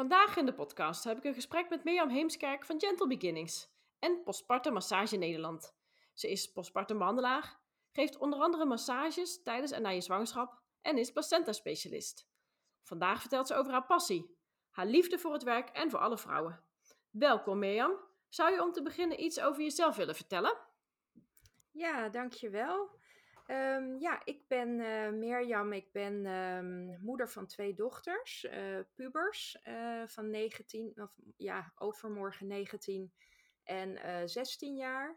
Vandaag in de podcast heb ik een gesprek met Mirjam Heemskerk van Gentle Beginnings en Postpartum Massage Nederland. Ze is postpartum behandelaar, geeft onder andere massages tijdens en na je zwangerschap en is placenta-specialist. Vandaag vertelt ze over haar passie, haar liefde voor het werk en voor alle vrouwen. Welkom Mirjam. Zou je om te beginnen iets over jezelf willen vertellen? Ja, dankjewel. Um, ja, ik ben uh, Mirjam. Ik ben um, moeder van twee dochters, uh, pubers uh, van 19, of ja, overmorgen 19 en 16 jaar.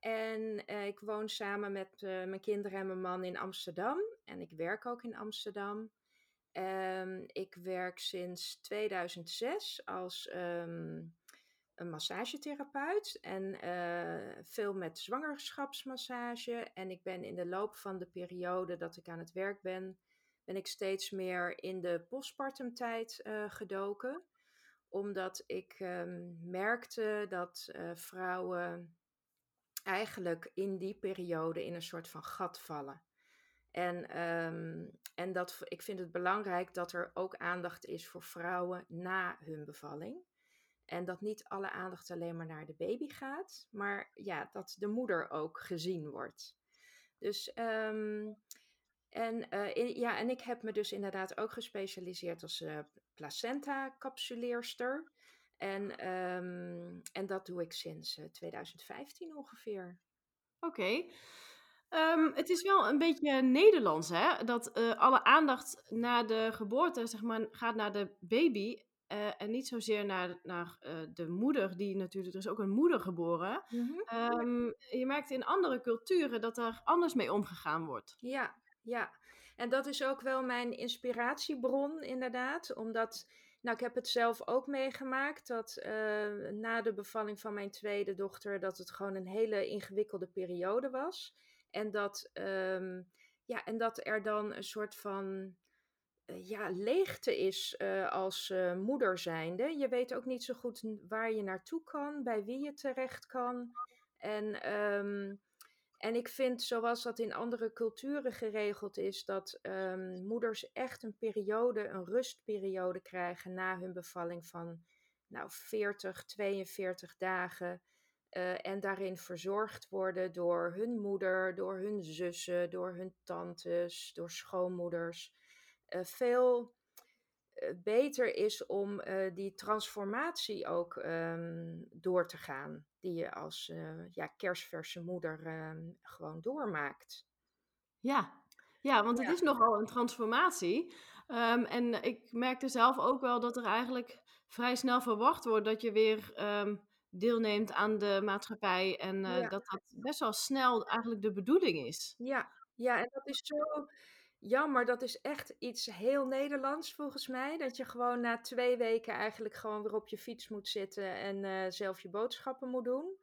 En ik woon samen met mijn kinderen en mijn man in Amsterdam. En ik werk ook in Amsterdam. Um, ik werk sinds 2006 als een massagetherapeut en uh, veel met zwangerschapsmassage. En ik ben in de loop van de periode dat ik aan het werk ben, ben ik steeds meer in de postpartumtijd uh, gedoken. Omdat ik um, merkte dat uh, vrouwen eigenlijk in die periode in een soort van gat vallen. En, um, en dat, ik vind het belangrijk dat er ook aandacht is voor vrouwen na hun bevalling. En dat niet alle aandacht alleen maar naar de baby gaat, maar ja, dat de moeder ook gezien wordt. Dus, um, en, in, ja, en ik heb me dus inderdaad ook gespecialiseerd als uh, placenta-capsuleerster. En, um, en dat doe ik sinds uh, 2015 ongeveer. Oké. Um, het is wel een beetje Nederlands, hè? Dat alle aandacht na de geboorte, zeg maar, gaat naar de baby. Uh, en niet zozeer naar, naar uh, de moeder, die natuurlijk, er is ook een moeder geboren. Mm -hmm. um, je merkt in andere culturen dat er anders mee omgegaan wordt. Ja, ja. En dat is ook wel mijn inspiratiebron, inderdaad. Omdat, nou, ik heb het zelf ook meegemaakt, dat uh, na de bevalling van mijn tweede dochter, dat het gewoon een hele ingewikkelde periode was. En dat, um, ja, en dat er dan een soort van ja, leegte is uh, als uh, moeder zijnde. Je weet ook niet zo goed waar je naartoe kan, bij wie je terecht kan. En, um, en ik vind, zoals dat in andere culturen geregeld is, dat um, moeders echt een periode, een rustperiode krijgen na hun bevalling van nou, 40, 42 dagen. Uh, en daarin verzorgd worden door hun moeder, door hun zussen, door hun tantes, door schoonmoeders. Uh, veel uh, beter is om die transformatie ook um, door te gaan, die je als ja, kerstverse moeder um, gewoon doormaakt. Ja, ja want het ja. is nogal een transformatie. Um, en ik merkte zelf ook wel dat er eigenlijk vrij snel verwacht wordt dat je weer deelneemt aan de maatschappij. En uh, ja. dat dat best wel snel eigenlijk de bedoeling is. Ja, ja, en dat is zo jammer. Dat is echt iets heel Nederlands volgens mij. Dat je gewoon na twee weken eigenlijk gewoon weer op je fiets moet zitten en uh, zelf je boodschappen moet doen.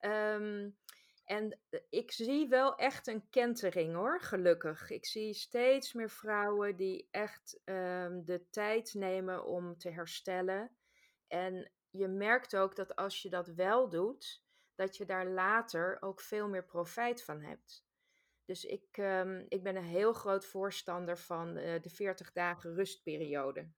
Um, en ik zie wel echt een kentering hoor, gelukkig. Ik zie steeds meer vrouwen die echt um, de tijd nemen om te herstellen. En je merkt ook dat als je dat wel doet, dat je daar later ook veel meer profijt van hebt. Dus ik, um, ik ben een heel groot voorstander van uh, de 40 dagen rustperiode.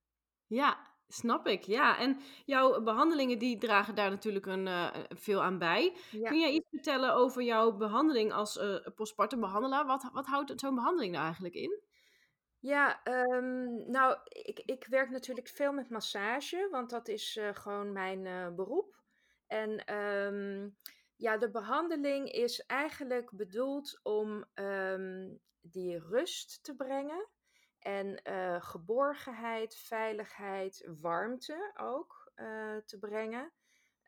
Ja, Snap ik, ja. En jouw behandelingen die dragen daar natuurlijk een, uh, veel aan bij. Ja. Kun jij iets vertellen over jouw behandeling als uh, postpartum behandelaar? Wat, wat houdt zo'n behandeling nou eigenlijk in? Ja, um, nou, ik, ik werk natuurlijk veel met massage, want dat is uh, gewoon mijn beroep. En um, ja, de behandeling is eigenlijk bedoeld om um, die rust te brengen en uh, geborgenheid, veiligheid, warmte ook uh, te brengen.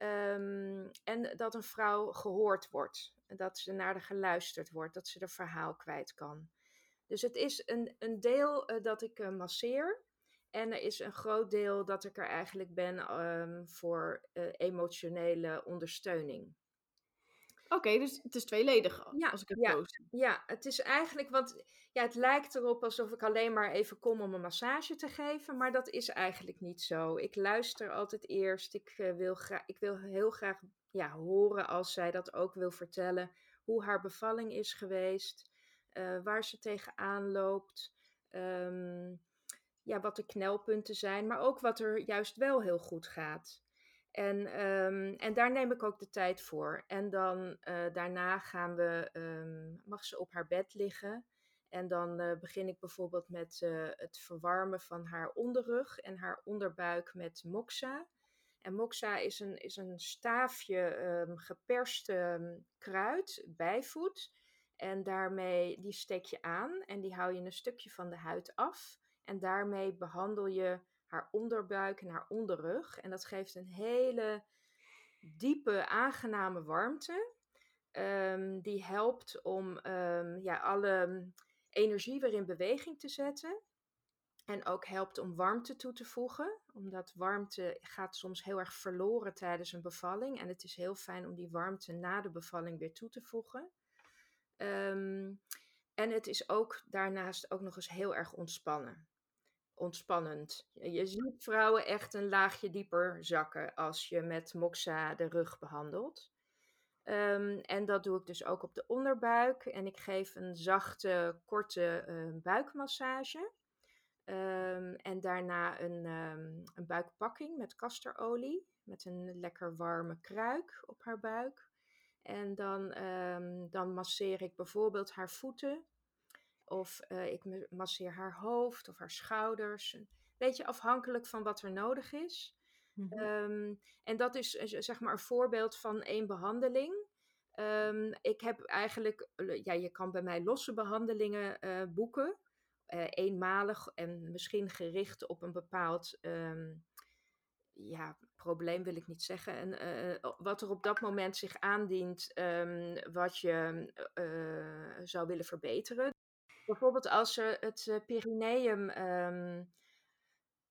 Um, en dat een vrouw gehoord wordt, dat ze naar de geluisterd wordt, dat ze er verhaal kwijt kan. Dus het is een, een deel uh, dat ik masseer. En er is een groot deel dat ik er eigenlijk ben um, voor emotionele ondersteuning. Oké, dus het is tweeledig ja, als ik het ja, Ja, het is eigenlijk, want ja, het lijkt erop alsof ik alleen maar even kom om een massage te geven, maar dat is eigenlijk niet zo. Ik luister altijd eerst. Ik, uh, wil, graag, ik wil heel graag ja, horen als zij dat ook wil vertellen, hoe haar bevalling is geweest, uh, waar ze tegenaan loopt, um, ja, wat de knelpunten zijn, maar ook wat er juist wel heel goed gaat. En, um, en daar neem ik ook de tijd voor. En dan uh, daarna gaan we, um, mag ze op haar bed liggen. En dan uh, begin ik bijvoorbeeld met uh, het verwarmen van haar onderrug en haar onderbuik met moxa. En moxa is een, is een staafje um, geperst kruid, bijvoet. En daarmee, die steek je aan en die hou je een stukje van de huid af. En daarmee behandel je haar onderbuik en haar onderrug. En dat geeft een hele diepe, aangename warmte. Um, die helpt om um, ja, alle energie weer in beweging te zetten. En ook helpt om warmte toe te voegen. Omdat warmte gaat soms heel erg verloren tijdens een bevalling. En het is heel fijn om die warmte na de bevalling weer toe te voegen. Um, en het is ook daarnaast ook nog eens heel erg ontspannen ontspannend. Je ziet vrouwen echt een laagje dieper zakken als je met moxa de rug behandelt. Um, en dat doe ik dus ook op de onderbuik. En ik geef een zachte, korte uh, buikmassage. Um, en daarna een, een buikpakking met casterolie. Met een lekker warme kruik op haar buik. En dan, dan masseer ik bijvoorbeeld haar voeten of uh, ik masseer haar hoofd of haar schouders. Een beetje afhankelijk van wat er nodig is. Mm -hmm. um, en dat is zeg maar een voorbeeld van één behandeling. Um, ik heb eigenlijk, ja, je kan bij mij losse behandelingen uh, boeken. Uh, eenmalig en misschien gericht op een bepaald um, ja, probleem wil ik niet zeggen. En, wat er op dat moment zich aandient, wat je zou willen verbeteren. Bijvoorbeeld als er het uh, Pyreneeum um,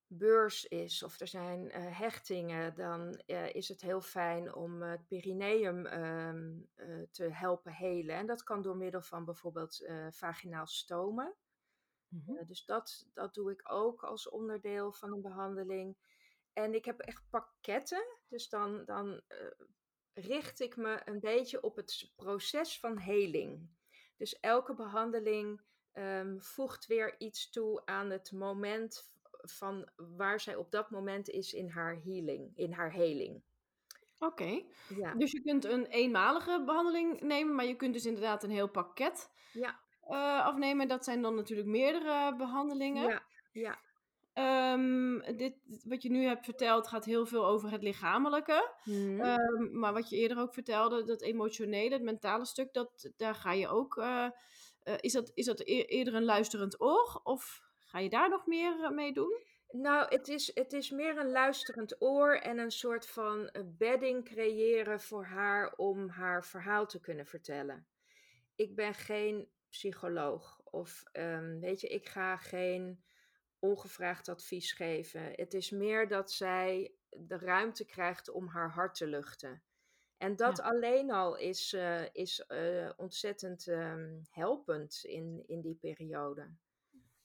beurs is of er zijn uh, hechtingen, dan uh, is het heel fijn om het Pyreneeum um, te helpen helen. En dat kan door middel van bijvoorbeeld vaginaal stomen. Mm -hmm. dus dat, dat doe ik ook als onderdeel van een behandeling. En ik heb echt pakketten, dus dan, dan richt ik me een beetje op het proces van heling. Dus elke behandeling um, voegt weer iets toe aan het moment van waar zij op dat moment is in haar healing, in haar heling. Oké, okay. ja. dus je kunt een eenmalige behandeling nemen, maar je kunt dus inderdaad een heel pakket ja. uh, afnemen. Dat zijn dan natuurlijk meerdere behandelingen. Ja, ja. Um, dit, wat je nu hebt verteld gaat heel veel over het lichamelijke. Mm. Um, maar wat je eerder ook vertelde, dat emotionele, het mentale stuk, dat, daar ga je ook... Uh, uh, is, dat, is dat eerder een luisterend oor? Of ga je daar nog meer mee doen? Nou, het is, het is meer een luisterend oor en een soort van bedding creëren voor haar om haar verhaal te kunnen vertellen. Ik ben geen psycholoog of um, weet je, ik ga geen ongevraagd advies geven. Het is meer dat zij de ruimte krijgt om haar hart te luchten. En dat ja. alleen al is, uh, is uh, ontzettend um, helpend in, in die periode.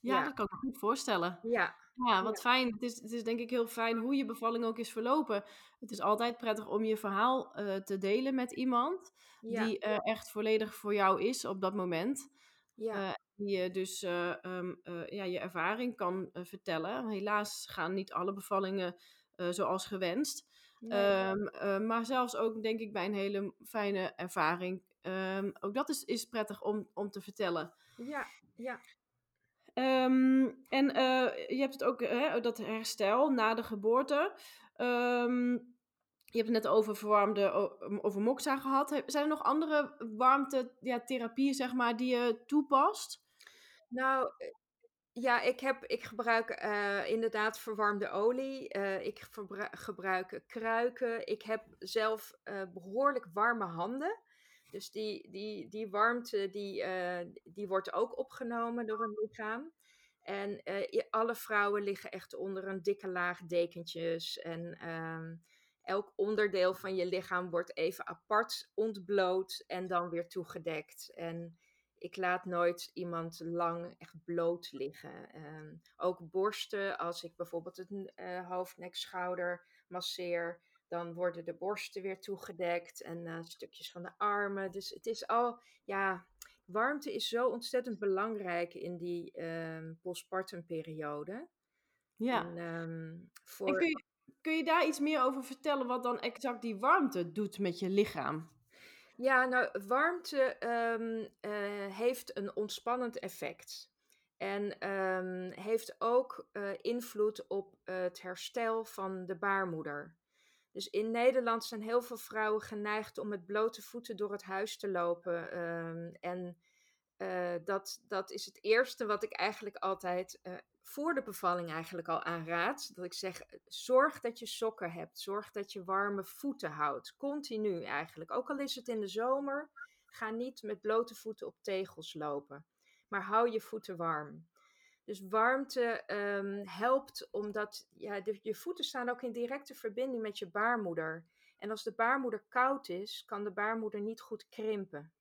Ja, ja, dat kan ik me goed voorstellen. Ja. Ja, wat ja. fijn. Het is, het is denk ik heel fijn hoe je bevalling ook is verlopen. Het is altijd prettig om je verhaal uh, te delen met iemand die echt volledig voor jou is op dat moment. Ja. die je dus ehm, ja, je ervaring kan vertellen. Helaas gaan niet alle bevallingen zoals gewenst. Ehm, maar zelfs ook, denk ik, bij een hele fijne ervaring. Ehm, ook dat is, is prettig om, om te vertellen. Ja, ja. Ehm, en je hebt het ook, hè, dat herstel na de geboorte. je hebt het net over verwarmde, over moxa gehad. Zijn er nog andere warmte ja, therapieën, zeg maar, die je toepast? Nou, ja, ik, heb, ik gebruik uh, inderdaad verwarmde olie. Uh, ik gebruik kruiken. Ik heb zelf uh, behoorlijk warme handen. Dus die, die, die warmte die, die wordt ook opgenomen door een lichaam. En alle vrouwen liggen echt onder een dikke laag dekentjes. En ehm, elk onderdeel van je lichaam wordt even apart ontbloot en dan weer toegedekt. En ik laat nooit iemand lang echt bloot liggen. Ehm, ook borsten, als ik bijvoorbeeld het uh, hoofd, nek, schouder masseer, dan worden de borsten weer toegedekt en uh, stukjes van de armen. Dus het is al, ja, warmte is zo ontzettend belangrijk in die um, postpartum periode. Ja. En, um, voor... en kun, je, kun je daar iets meer over vertellen wat dan exact die warmte doet met je lichaam? Ja, nou, warmte um, uh, heeft een ontspannend effect. En um, heeft ook uh, invloed op het herstel van de baarmoeder. Dus in Nederland zijn heel veel vrouwen geneigd om met blote voeten door het huis te lopen. Um, en uh, dat, dat is het eerste wat ik eigenlijk altijd voor de bevalling eigenlijk al aanraad. Dat ik zeg, zorg dat je sokken hebt. Zorg dat je warme voeten houdt. Continu eigenlijk. Ook al is het in de zomer, ga niet met blote voeten op tegels lopen. Maar hou je voeten warm. Dus warmte um, helpt omdat ja, je voeten staan ook in directe verbinding met je baarmoeder. En als de baarmoeder koud is, kan de baarmoeder niet goed krimpen.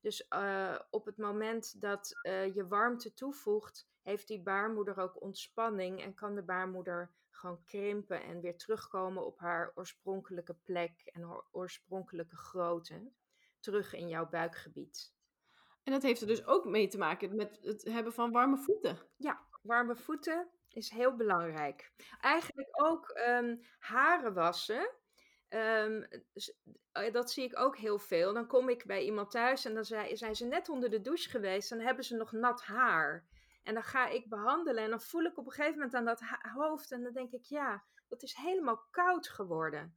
Dus uh, op het moment dat uh, je warmte toevoegt, heeft die baarmoeder ook ontspanning en kan de baarmoeder gewoon krimpen en weer terugkomen op haar oorspronkelijke plek en oorspronkelijke grootte, terug in jouw buikgebied. En dat heeft er dus ook mee te maken met het hebben van warme voeten. Ja, warme voeten is heel belangrijk. Eigenlijk ook um, haren wassen. Um, dat zie ik ook heel veel. Dan kom ik bij iemand thuis en dan zijn ze net onder de douche geweest. Dan hebben ze nog nat haar. En dan ga ik behandelen en dan voel ik op een gegeven moment aan dat hoofd en dan denk ik, ja, dat is helemaal koud geworden.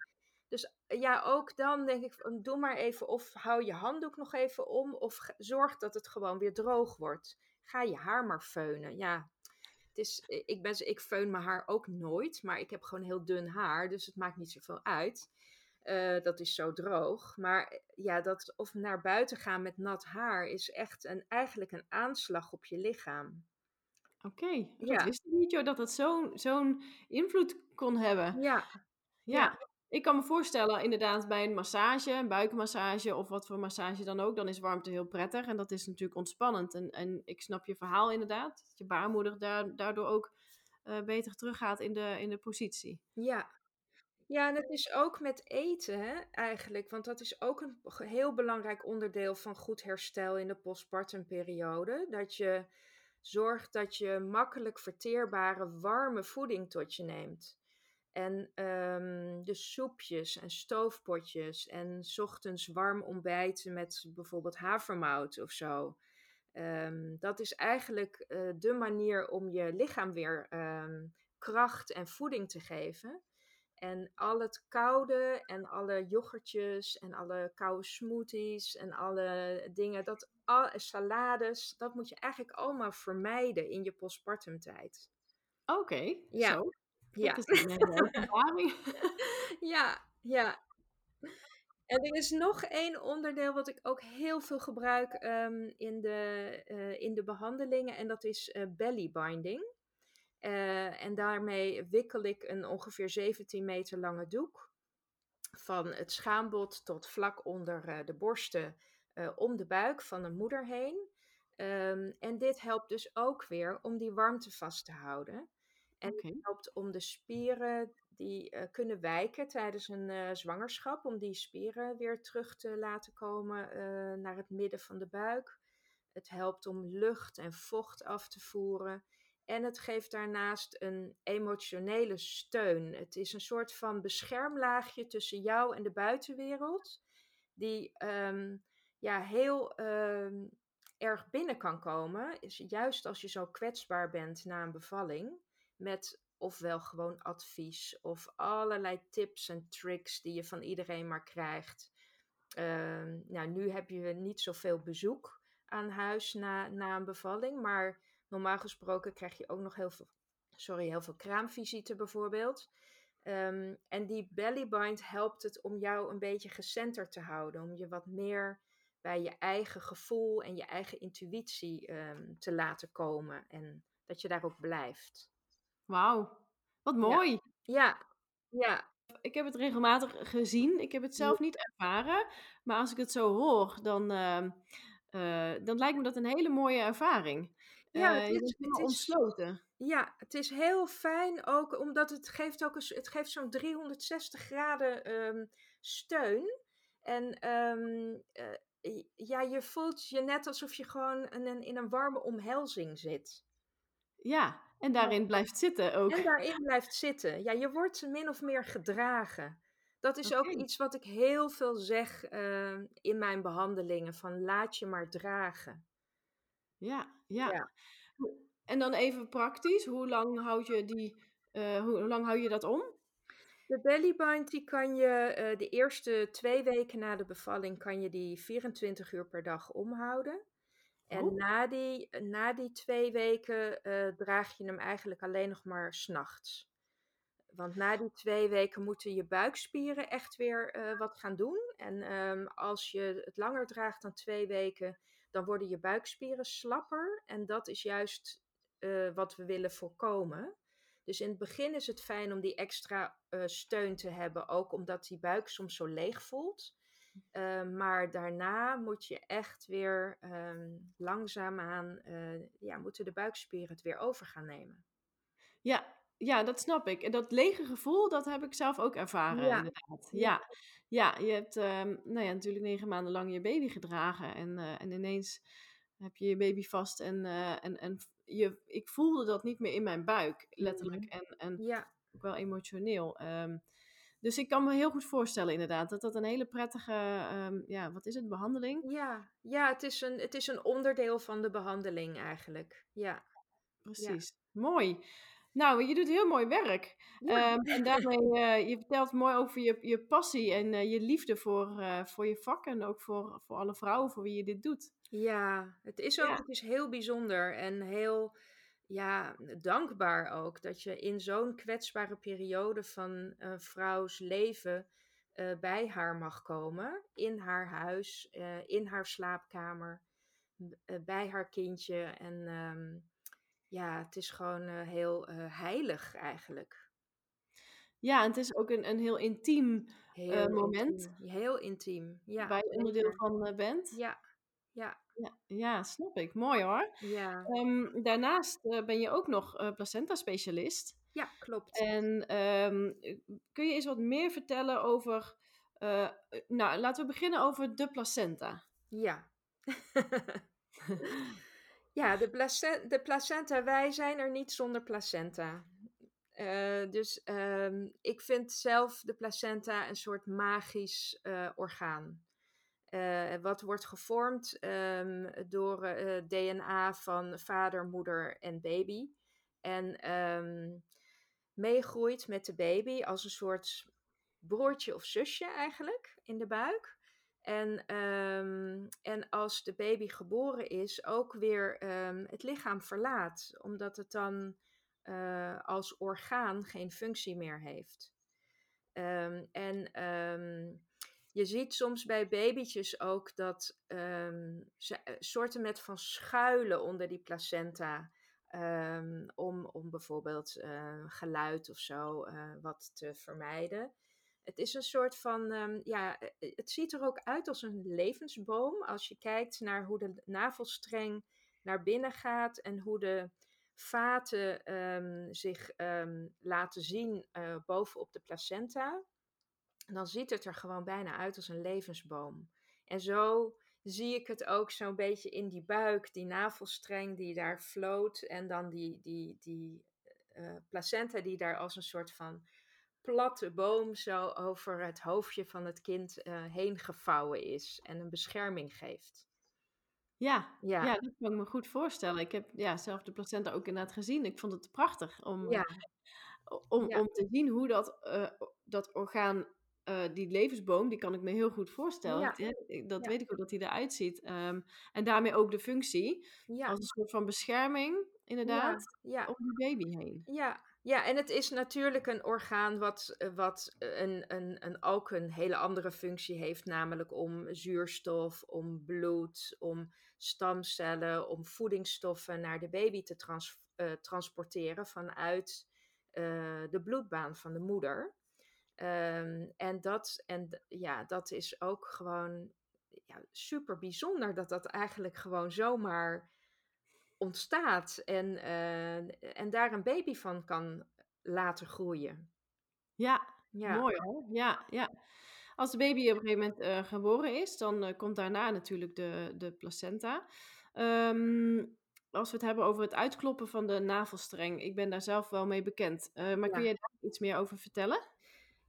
Dus eh, ja, ook dan denk ik, doe maar even of hou je handdoek nog even om of zorg dat het gewoon weer droog wordt. Ga je haar maar feunen. Ja, het is, eh, ik, ben, ik feun mijn haar ook nooit, maar ik heb gewoon heel dun haar, dus het maakt niet zoveel uit. Uh, dat is zo droog. Maar ja, dat of naar buiten gaan met nat haar is echt een, eigenlijk een aanslag op je lichaam. Oké, dat wist ik niet joh, dat het zo'n zo'n invloed kon hebben. Ja. ja. ik kan me voorstellen inderdaad bij een massage, een buikmassage of wat voor massage dan ook, dan is warmte heel prettig en dat is natuurlijk ontspannend. En, en ik snap je verhaal inderdaad, dat je baarmoeder daar, daardoor ook uh, beter teruggaat in de, in de positie. Ja. Ja, en het is ook met eten eigenlijk, want dat is ook een heel belangrijk onderdeel van goed herstel in de postpartum periode. Dat je Zorg dat je makkelijk verteerbare warme voeding tot je neemt. En um, de soepjes en stoofpotjes en ochtends warm ontbijten met bijvoorbeeld havermout of zo. Um, dat is eigenlijk uh, de manier om je lichaam weer um, kracht en voeding te geven. En al het koude en alle yoghurtjes en alle koude smoothies en alle dingen, dat, al, salades, dat moet je eigenlijk allemaal vermijden in je postpartum tijd. Oké, ja. Zo. Ja. ja, ja. En er is nog één onderdeel wat ik ook heel veel gebruik um, in, de, uh, in de behandelingen en dat is uh, belly binding. Uh, en daarmee wikkel ik een ongeveer 17 meter lange doek van het schaambod tot vlak onder de borsten uh, om de buik van de moeder heen. Um, en dit helpt dus ook weer om die warmte vast te houden. En okay. het helpt om de spieren die uh, kunnen wijken tijdens een zwangerschap, om die spieren weer terug te laten komen naar het midden van de buik. Het helpt om lucht en vocht af te voeren. En het geeft daarnaast een emotionele steun. Het is een soort van beschermlaagje tussen jou en de buitenwereld, die ehm, ja, heel ehm, erg binnen kan komen. Is juist als je zo kwetsbaar bent na een bevalling, met ofwel gewoon advies of allerlei tips en tricks die je van iedereen maar krijgt. Ehm, nou, nu heb je niet zoveel bezoek aan huis na, na een bevalling, maar normaal gesproken krijg je ook nog heel veel, sorry, heel veel kraamvisite bijvoorbeeld. Ehm, en die bellybind helpt het om jou een beetje gecenterd te houden, om je wat meer bij je eigen gevoel en je eigen intuïtie ehm, te laten komen en dat je daar ook blijft. Wauw, wat mooi. Ja, ja. Ik heb het regelmatig gezien. Ik heb het zelf niet ervaren. Maar als ik het zo hoor, dan, uh, dan lijkt me dat een hele mooie ervaring. Ja, het, uh, is, het is ontsloten. Ja, het is heel fijn ook omdat het geeft ook een, het geeft zo'n 360 graden um, steun. En um, uh, ja, je voelt je net alsof je gewoon in een, in een warme omhelzing zit. Ja, en daarin blijft zitten ook. En daarin blijft zitten. Ja, je wordt min of meer gedragen. Dat is ook iets wat ik heel veel zeg uh, in mijn behandelingen: van laat je maar dragen. Ja, ja, ja. En dan even praktisch, hoe lang houd je, die, uh, hoe, lang hou je dat om? De bellybind die kan je uh, de eerste twee weken na de bevalling kan je die 24 uur per dag omhouden. En oh. na, die, na die twee weken uh, draag je hem eigenlijk alleen nog maar s'nachts. Want na die twee weken moeten je buikspieren echt weer uh, wat gaan doen. En um, als je het langer draagt dan twee weken, dan worden je buikspieren slapper. En dat is juist uh, wat we willen voorkomen. Dus in het begin is het fijn om die extra steun te hebben, ook omdat die buik soms zo leeg voelt. Uh, maar daarna moet je echt weer um, langzaamaan, ja, moeten de buikspieren het weer over gaan nemen. Ja, ja, dat snap ik. En dat lege gevoel, dat heb ik zelf ook ervaren, ja. inderdaad. Ja, ja je hebt um, nou ja, natuurlijk negen maanden lang je baby gedragen. En, uh, en ineens heb je je baby vast en, en, en je, ik voelde dat niet meer in mijn buik, letterlijk. Mm. En, en ja. ook wel emotioneel. Um, dus ik kan me heel goed voorstellen inderdaad dat dat een hele prettige, um, ja, wat is het, behandeling? Ja, ja het, is een, het is een onderdeel van de behandeling eigenlijk. Ja. Precies. Ja. Mooi. Nou, je doet heel mooi werk. Ja. Um, en daarmee, uh, je vertelt mooi over je, je passie en uh, je liefde voor, uh, voor je vak en ook voor, voor alle vrouwen voor wie je dit doet. Ja, het is ook het is heel bijzonder en heel ja, dankbaar ook dat je in zo'n kwetsbare periode van een vrouws leven bij haar mag komen. In haar huis, in haar slaapkamer, bij haar kindje. En um, ja, het is gewoon heel heilig eigenlijk. Ja, en het is ook een, een heel intiem heel moment. Intiem. Heel intiem, ja. Waar je onderdeel van bent. Ja, ja. Ja, ja, snap ik. Mooi hoor. Ja. Um, daarnaast ben je ook nog placenta-specialist. Ja, klopt. En um, kun je eens wat meer vertellen over... Nou, laten we beginnen over de placenta. Ja. ja, de, placenta, de placenta, wij zijn er niet zonder placenta. dus um, ik vind zelf de placenta een soort magisch orgaan. Uh, wat wordt gevormd um, door eh, DNA van vader, moeder en baby. En um, meegroeit met de baby als een soort broertje of zusje eigenlijk in de buik. En, um, en als de baby geboren is, ook weer het lichaam verlaat, omdat het dan uh, als orgaan geen functie meer heeft. en je ziet soms bij babytjes ook dat ze eh, soorten met van schuilen onder die placenta. Om, om bijvoorbeeld uh, geluid of zo wat te vermijden. Het is een soort van, um, ja, het ziet er ook uit als een levensboom. Als je kijkt naar hoe de navelstreng naar binnen gaat en hoe de vaten um, zich laten zien uh, bovenop de placenta dan ziet het er gewoon bijna uit als een levensboom. En zo zie ik het ook zo'n beetje in die buik, die navelstreng die daar floot. En dan die, die, die placenta die daar als een soort van platte boom zo over het hoofdje van het kind uh, heen gevouwen is en een bescherming geeft. Ja, ja. ja, dat kan ik me goed voorstellen. Ik heb ja, zelf de placenta ook inderdaad gezien. Ik vond het prachtig om, ja. om, om te zien hoe dat, uh, dat orgaan uh, die levensboom, die kan ik me heel goed voorstellen. Dat weet ik ook dat hij eruit ziet. Um, en daarmee ook de functie. Als een soort van bescherming, inderdaad, ja. om die baby heen. Ja. Ja, en het is natuurlijk een orgaan wat, eh, wat een, een, een, ook een hele andere functie heeft. Namelijk om zuurstof, om bloed, om stamcellen, om voedingsstoffen naar de baby te uh, transporteren vanuit de bloedbaan van de moeder. Um, en, dat, en ja, dat is ook gewoon ja, super bijzonder dat dat eigenlijk gewoon zomaar ontstaat en, uh, en daar een baby van kan laten groeien. Ja, ja. mooi hoor. Ja, ja. Als de baby op een gegeven moment uh, geboren is, dan uh, komt daarna natuurlijk de, de placenta. Um, als we het hebben over het uitkloppen van de navelstreng, ik ben daar zelf wel mee bekend. maar ja. kun je daar iets meer over vertellen?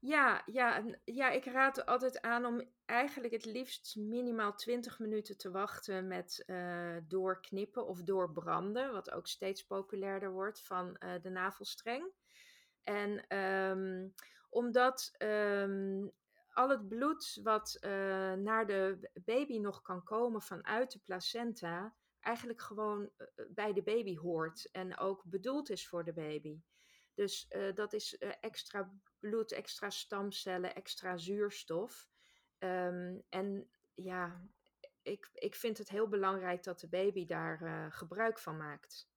Ja, ja, ja, ik raad altijd aan om eigenlijk het liefst minimaal 20 minuten te wachten met uh, doorknippen of doorbranden, wat ook steeds populairder wordt van uh, de navelstreng. En um, omdat um, al het bloed wat uh, naar de baby nog kan komen vanuit de placenta, eigenlijk gewoon bij de baby hoort en ook bedoeld is voor de baby. Dus uh, dat is uh, extra bloed, extra stamcellen, extra zuurstof. Um, en ja, ik, ik vind het heel belangrijk dat de baby daar uh, gebruik van maakt.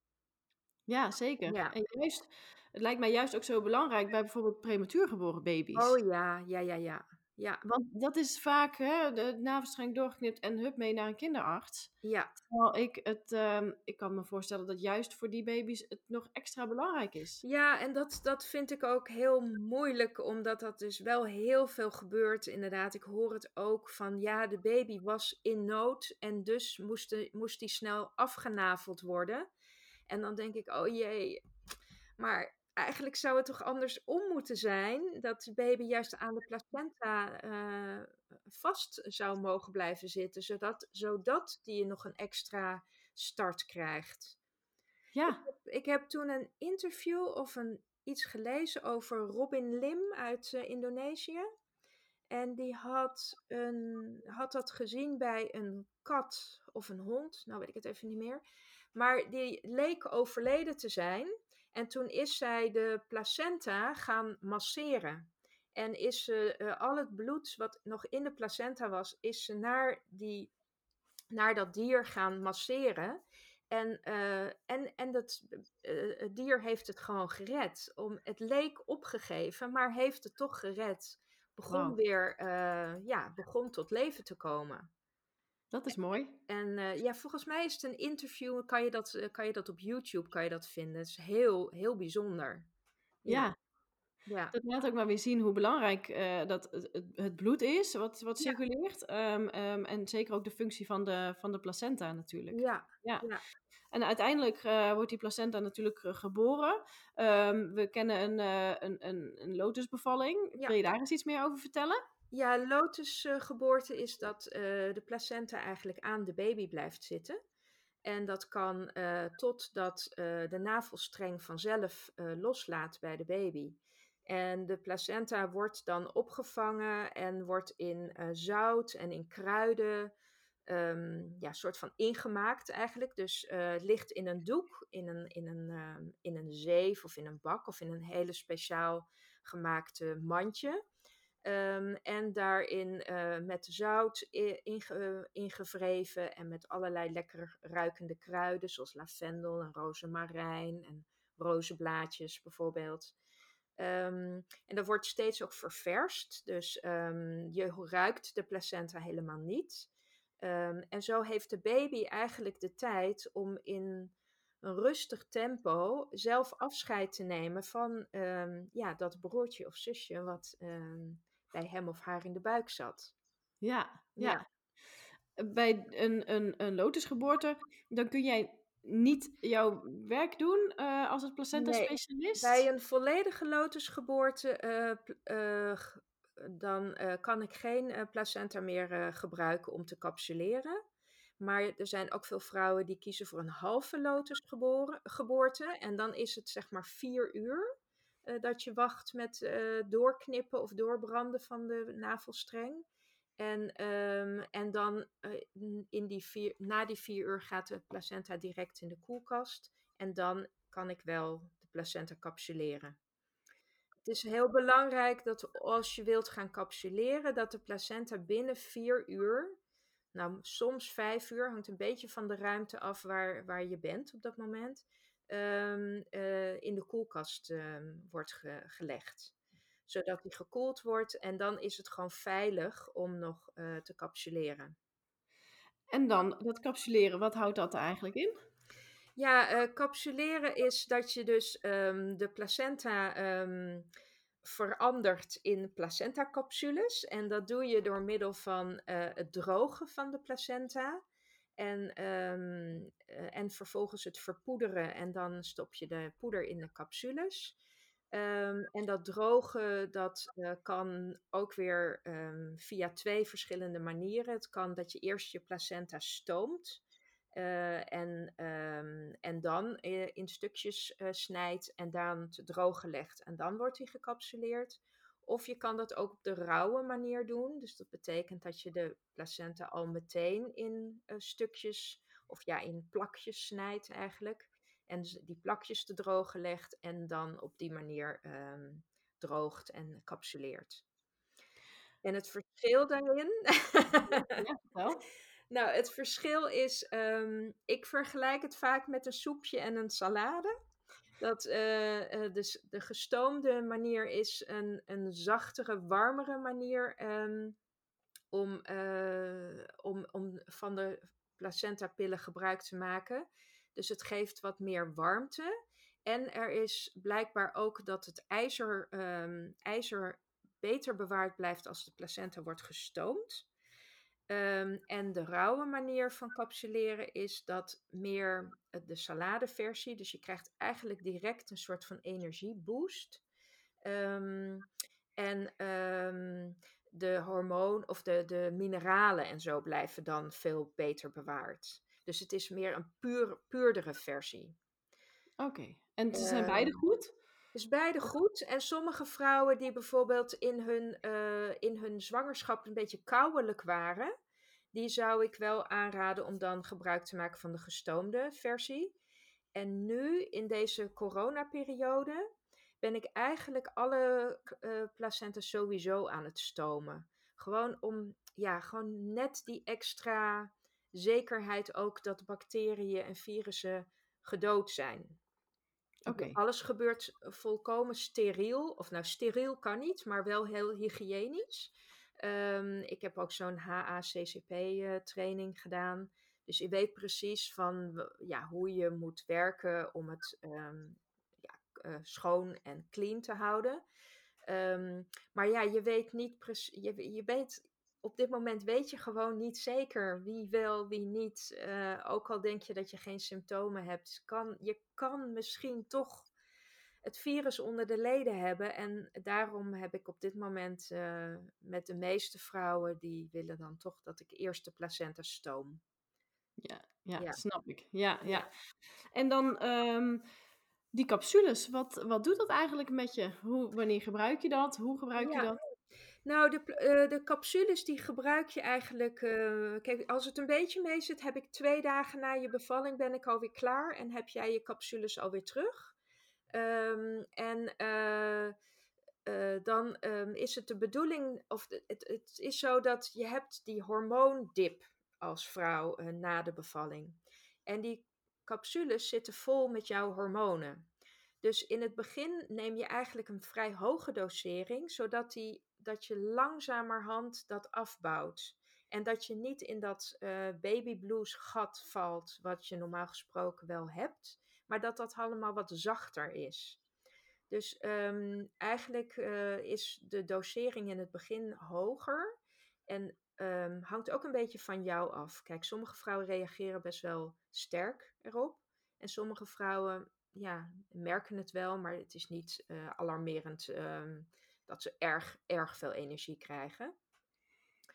Ja, zeker. Ja. En juist, het lijkt mij juist ook zo belangrijk bij bijvoorbeeld prematuur geboren baby's. Oh ja, ja, ja, ja. Ja. Want dat is vaak hè, de navelstreng doorgeknipt en hup mee naar een kinderarts. Ja. Terwijl ik het, um, ik kan me voorstellen dat juist voor die baby's het nog extra belangrijk is. Ja, en dat, dat vind ik ook heel moeilijk, omdat dat dus wel heel veel gebeurt. Inderdaad, ik hoor het ook van ja, de baby was in nood en dus moest, de, moest die snel afgenaveld worden. En dan denk ik, oh jee, maar eigenlijk zou het toch andersom moeten zijn dat de baby juist aan de placenta uh, vast zou mogen blijven zitten, zodat, zodat die nog een extra start krijgt. Ja. Ik heb, ik heb toen een interview of een, iets gelezen over Robin Lim uit uh, Indonesië. En die had, een, had dat gezien bij een kat of een hond, nou weet ik het even niet meer. Maar die leek overleden te zijn. En toen is zij de placenta gaan masseren. En is ze uh, al het bloed wat nog in de placenta was, is ze naar, die, naar dat dier gaan masseren. En, uh, en, en dat uh, het dier heeft het gewoon gered. Om, het leek opgegeven, maar heeft het toch gered. Begon wow. weer, ja, begon tot leven te komen. Dat is mooi. En uh, ja, volgens mij is het een interview. Kan je dat, uh, kan je dat op YouTube kan je dat vinden? Het is heel, heel bijzonder. Ja. ja. ja. Dat laat ook maar weer zien hoe belangrijk uh, dat het, het, bloed is, wat, wat circuleert. Ja. Um, um, en zeker ook de functie van de, van de placenta natuurlijk. Ja. ja. ja. En uiteindelijk wordt die placenta natuurlijk geboren. Um, we kennen een, een, een, een lotusbevalling. Wil je daar eens iets meer over vertellen? Ja, lotusgeboorte is dat uh, de placenta eigenlijk aan de baby blijft zitten. En dat kan uh, totdat uh, de navelstreng vanzelf loslaat bij de baby. En de placenta wordt dan opgevangen en wordt in zout en in kruiden um, ja, soort van ingemaakt eigenlijk. Dus het ligt in een doek, in een, in, een, um, in een zeef of in een bak of in een hele speciaal gemaakte mandje. Um, en daarin uh, met zout inge, ingewreven en met allerlei lekker ruikende kruiden, zoals lavendel en rozemarijn en rozenblaadjes bijvoorbeeld. Um, en dat wordt steeds ook ververst, dus um, je ruikt de placenta helemaal niet. en zo heeft de baby eigenlijk de tijd om in een rustig tempo zelf afscheid te nemen van ja, dat broertje of zusje wat bij hem of haar in de buik zat. Ja, ja. ja. bij een, een, een lotusgeboorte, dan kun jij niet jouw werk doen uh, als het placenta-specialist? Nee, bij een volledige lotusgeboorte uh, uh, dan kan ik geen placenta meer gebruiken om te capsuleren. Maar er zijn ook veel vrouwen die kiezen voor een halve lotusgeboorte. En dan is het zeg maar vier uur dat je wacht met doorknippen of doorbranden van de navelstreng. En, um, en dan uh, in die vier, na die vier uur gaat de placenta direct in de koelkast. En dan kan ik wel de placenta capsuleren. Het is heel belangrijk dat als je wilt gaan capsuleren, dat de placenta binnen vier uur, nou soms vijf uur, hangt een beetje van de ruimte af waar, waar je bent op dat moment, um, uh, in de koelkast um, wordt ge gelegd zodat die gekoeld wordt. En dan is het gewoon veilig om nog uh, te capsuleren. En dan dat capsuleren, wat houdt dat er eigenlijk in? Ja, uh, capsuleren is dat je dus um, de placenta verandert in placenta-capsules. En dat doe je door middel van het drogen van de placenta. En, um, en vervolgens het verpoederen. En dan stop je de poeder in de capsules. Um, en dat drogen, dat uh, kan ook weer um, via twee verschillende manieren. Het kan dat je eerst je placenta stoomt uh, en, en dan in stukjes snijdt en dan te drogen legt. En dan wordt hij gecapsuleerd. Of je kan dat ook op de rauwe manier doen. Dus dat betekent dat je de placenta al meteen in stukjes of ja, in plakjes snijdt eigenlijk en dus die plakjes te drogen legt en dan op die manier um, droogt en capsuleert. En het verschil daarin. ja, wel. Nou, het verschil is, um, ik vergelijk het vaak met een soepje en een salade. Dat uh, uh, dus de gestoomde manier is een, een zachtere, warmere manier um, om, uh, om, om van de placenta-pillen gebruik te maken. Dus het geeft wat meer warmte. En er is blijkbaar ook dat het ijzer, um, ijzer beter bewaard blijft als de placenta wordt gestoomd. Um, en de rauwe manier van capsuleren is dat meer de saladeversie. Dus je krijgt eigenlijk direct een soort van energieboost. Um, en de hormoon of de, de mineralen en zo blijven dan veel beter bewaard. Dus het is meer een puur, puurdere versie. Oké, en ze zijn beide ehm, goed? Dus beide goed. En sommige vrouwen die bijvoorbeeld in hun, uh, in hun zwangerschap een beetje kouwelijk waren, die zou ik wel aanraden om dan gebruik te maken van de gestoomde versie. En nu, in deze coronaperiode, ben ik eigenlijk alle uh, placenta's sowieso aan het stomen. Gewoon om, ja, gewoon net die extra zekerheid ook dat bacteriën en virussen gedood zijn. Alles gebeurt volkomen steriel. Of nou, steriel kan niet, maar wel heel hygiënisch. Um, ik heb ook zo'n HACCP-training uh, gedaan. Dus je weet precies van ja, hoe je moet werken om het um, ja, uh, schoon en clean te houden. Um, maar ja, je weet niet precies. Je, je weet op dit moment weet je gewoon niet zeker wie wel, wie niet. Uh, ook al denk je dat je geen symptomen hebt, kan, je kan misschien toch het virus onder de leden hebben. En daarom heb ik op dit moment uh, met de meeste vrouwen, die willen dan toch dat ik eerst de placenta stoom. Ja, ja, ja. snap ik. Ja, ja. En dan um, die capsules, wat, wat doet dat eigenlijk met je? Hoe, wanneer gebruik je dat? Hoe gebruik je dat? Nou, de, uh, de capsules die gebruik je eigenlijk. Uh, kijk, als het een beetje mee zit, heb ik twee dagen na je bevalling ben ik alweer klaar en heb jij je capsules alweer terug. Um, en uh, dan um, is het de bedoeling, of het, het, is zo dat je hebt die hormoondip als vrouw na de bevalling. En die capsules zitten vol met jouw hormonen. Dus in het begin neem je eigenlijk een vrij hoge dosering, zodat die dat je langzamerhand dat afbouwt. En dat je niet in dat uh, baby blues gat valt, wat je normaal gesproken wel hebt, maar dat dat allemaal wat zachter is. Dus um, eigenlijk uh, is de dosering in het begin hoger. En ehm, hangt ook een beetje van jou af. Kijk, sommige vrouwen reageren best wel sterk erop. En sommige vrouwen ja, merken het wel, maar het is niet uh, alarmerend ehm, dat ze erg, erg veel energie krijgen.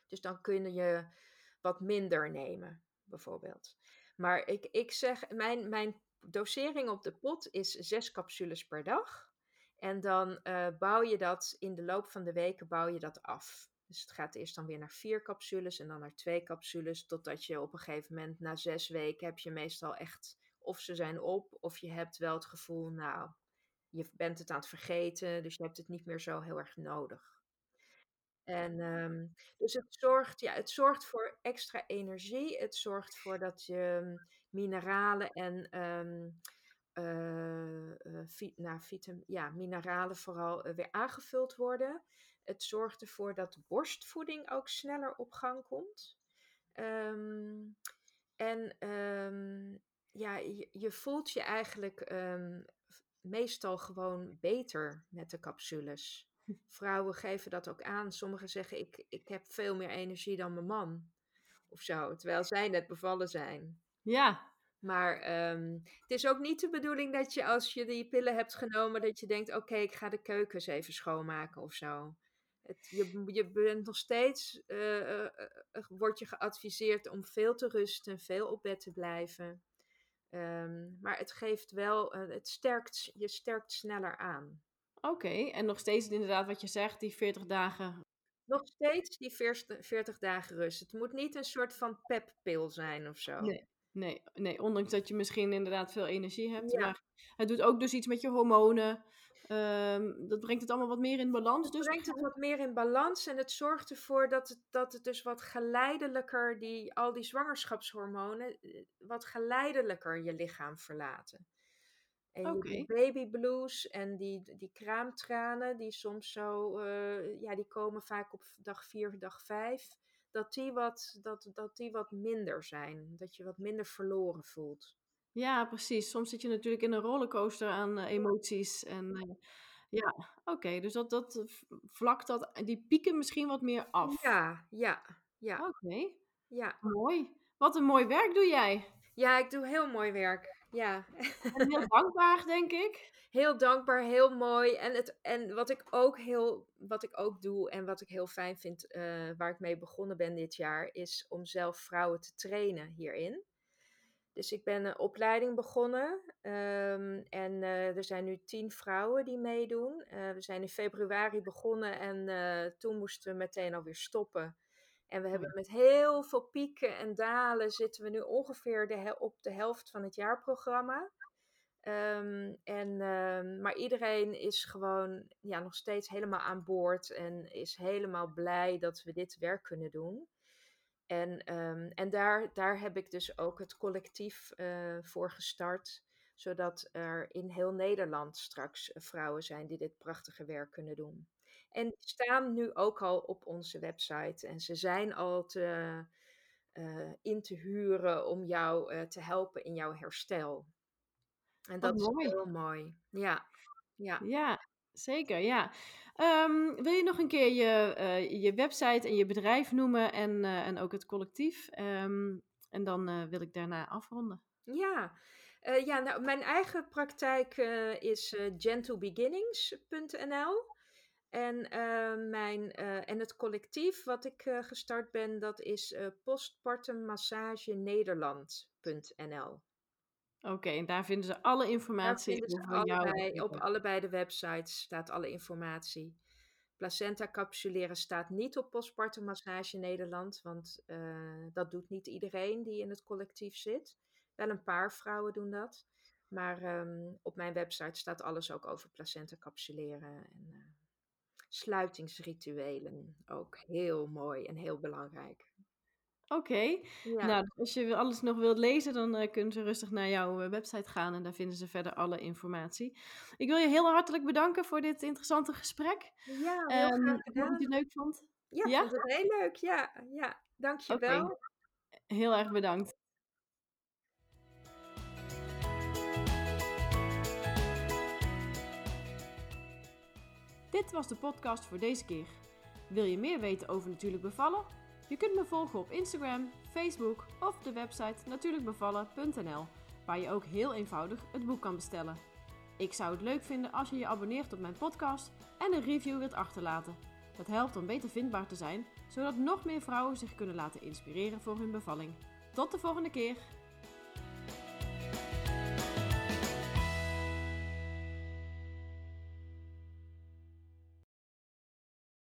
Dus dan kun je wat minder nemen, bijvoorbeeld. Maar ik, ik zeg, mijn, mijn dosering op de pot is zes capsules per dag. En dan uh, bouw je dat in de loop van de weken bouw je dat af. Dus het gaat eerst dan weer naar vier capsules en dan naar twee capsules. Totdat je op een gegeven moment na zes weken heb je meestal echt of ze zijn op. Of je hebt wel het gevoel, nou, je bent het aan het vergeten. Dus je hebt het niet meer zo heel erg nodig. En um, dus het zorgt, ja, het zorgt voor extra energie. Het zorgt voor dat je mm, mineralen en um, nou, vitam ja, mineralen vooral uh, weer aangevuld worden. Het zorgt ervoor dat borstvoeding ook sneller op gang komt. Um, en ja, je, je, voelt je eigenlijk meestal gewoon beter met de capsules. Vrouwen geven dat ook aan. Sommigen zeggen: ik, ik heb veel meer energie dan mijn man. Of zo, terwijl zij net bevallen zijn. Ja. Maar um, het is ook niet de bedoeling dat je als je die pillen hebt genomen, dat je denkt: oké, ik ga de keukens even schoonmaken of zo. Het, je, je bent nog steeds, uh, uh, uh, wordt je geadviseerd om veel te rusten, veel op bed te blijven. Um, maar het geeft wel, het sterkt, je sterkt sneller aan. Oké, en nog steeds inderdaad wat je zegt, die 40 dagen. Nog steeds die 40, 40 dagen rust. Het moet niet een soort van peppil zijn of zo. Nee, nee, nee, ondanks dat je misschien inderdaad veel energie hebt. Ja. Maar het doet ook dus iets met je hormonen. Um, dat brengt het allemaal wat meer in balans. Dus. brengt het wat meer in balans en het zorgt ervoor dat het, dat het dus wat geleidelijker, die, al die zwangerschapshormonen, eh, wat geleidelijker je lichaam verlaten. En okay. die baby blues en die, die kraamtranen, die soms zo, uh, ja, die komen vaak op dag 4, dag 5, dat die, wat, dat, dat die wat minder zijn. Dat je wat minder verloren voelt. Ja, precies. Soms zit je natuurlijk in een rollercoaster aan uh, emoties. En uh, ja, oké. Okay. Dus dat, dat vlakt dat, die pieken misschien wat meer af. Ja, ja, ja. Oké. Okay. Ja. Mooi. Wat een mooi werk doe jij. Ja, ik doe heel mooi werk. Ja. En heel dankbaar, denk ik. Heel dankbaar, heel mooi. En, het, en wat ik ook heel, wat ik ook doe en wat ik heel fijn vind, uh, waar ik mee begonnen ben dit jaar, is om zelf vrouwen te trainen hierin. Dus ik ben een opleiding begonnen um, en uh, er zijn nu tien vrouwen die meedoen. Uh, we zijn in februari begonnen en toen moesten we meteen alweer stoppen. En we hebben met heel veel pieken en dalen zitten we nu ongeveer de op de helft van het jaarprogramma. Um, en, um, maar iedereen is gewoon ja, nog steeds helemaal aan boord en is helemaal blij dat we dit werk kunnen doen. En, um, en daar, daar heb ik dus ook het collectief uh, voor gestart, zodat er in heel Nederland straks vrouwen zijn die dit prachtige werk kunnen doen. En die staan nu ook al op onze website. En ze zijn al te, uh, in te huren om jou uh, te helpen in jouw herstel. En dat is heel mooi. Ja. Ja. ja, zeker. Ja. Um, wil je nog een keer je, uh, je website en je bedrijf noemen en, en ook het collectief? Um, en dan wil ik daarna afronden. Ja, ja nou, mijn eigen praktijk is gentlebeginnings.nl. En, mijn, en het collectief wat ik gestart ben, dat is postpartummassagenederland.nl. Oké, okay, en daar vinden ze alle informatie over allebei, jou. Op allebei de websites staat alle informatie. Placenta capsuleren staat niet op postpartum massage Nederland, want dat doet niet iedereen die in het collectief zit. Wel een paar vrouwen doen dat. Maar um, op mijn website staat alles ook over placenta capsuleren en sluitingsrituelen. Ook heel mooi en heel belangrijk. Oké, okay. ja. nou als je alles nog wilt lezen, dan uh, kunnen ze rustig naar jouw uh, website gaan en daar vinden ze verder alle informatie. Ik wil je heel hartelijk bedanken voor dit interessante gesprek. Ja, heel um, graag gedaan. Dat je het leuk vond. Ja, ja? vond het heel leuk. Ja, ja. dankjewel. Okay. Heel erg bedankt. Dit was de podcast voor deze keer. Wil je meer weten over natuurlijk bevallen? Je kunt me volgen op Instagram, Facebook of de website natuurlijkbevallen.nl, waar je ook heel eenvoudig het boek kan bestellen. Ik zou het leuk vinden als je je abonneert op mijn podcast en een review wilt achterlaten. Dat helpt om beter vindbaar te zijn, zodat nog meer vrouwen zich kunnen laten inspireren voor hun bevalling. Tot de volgende keer!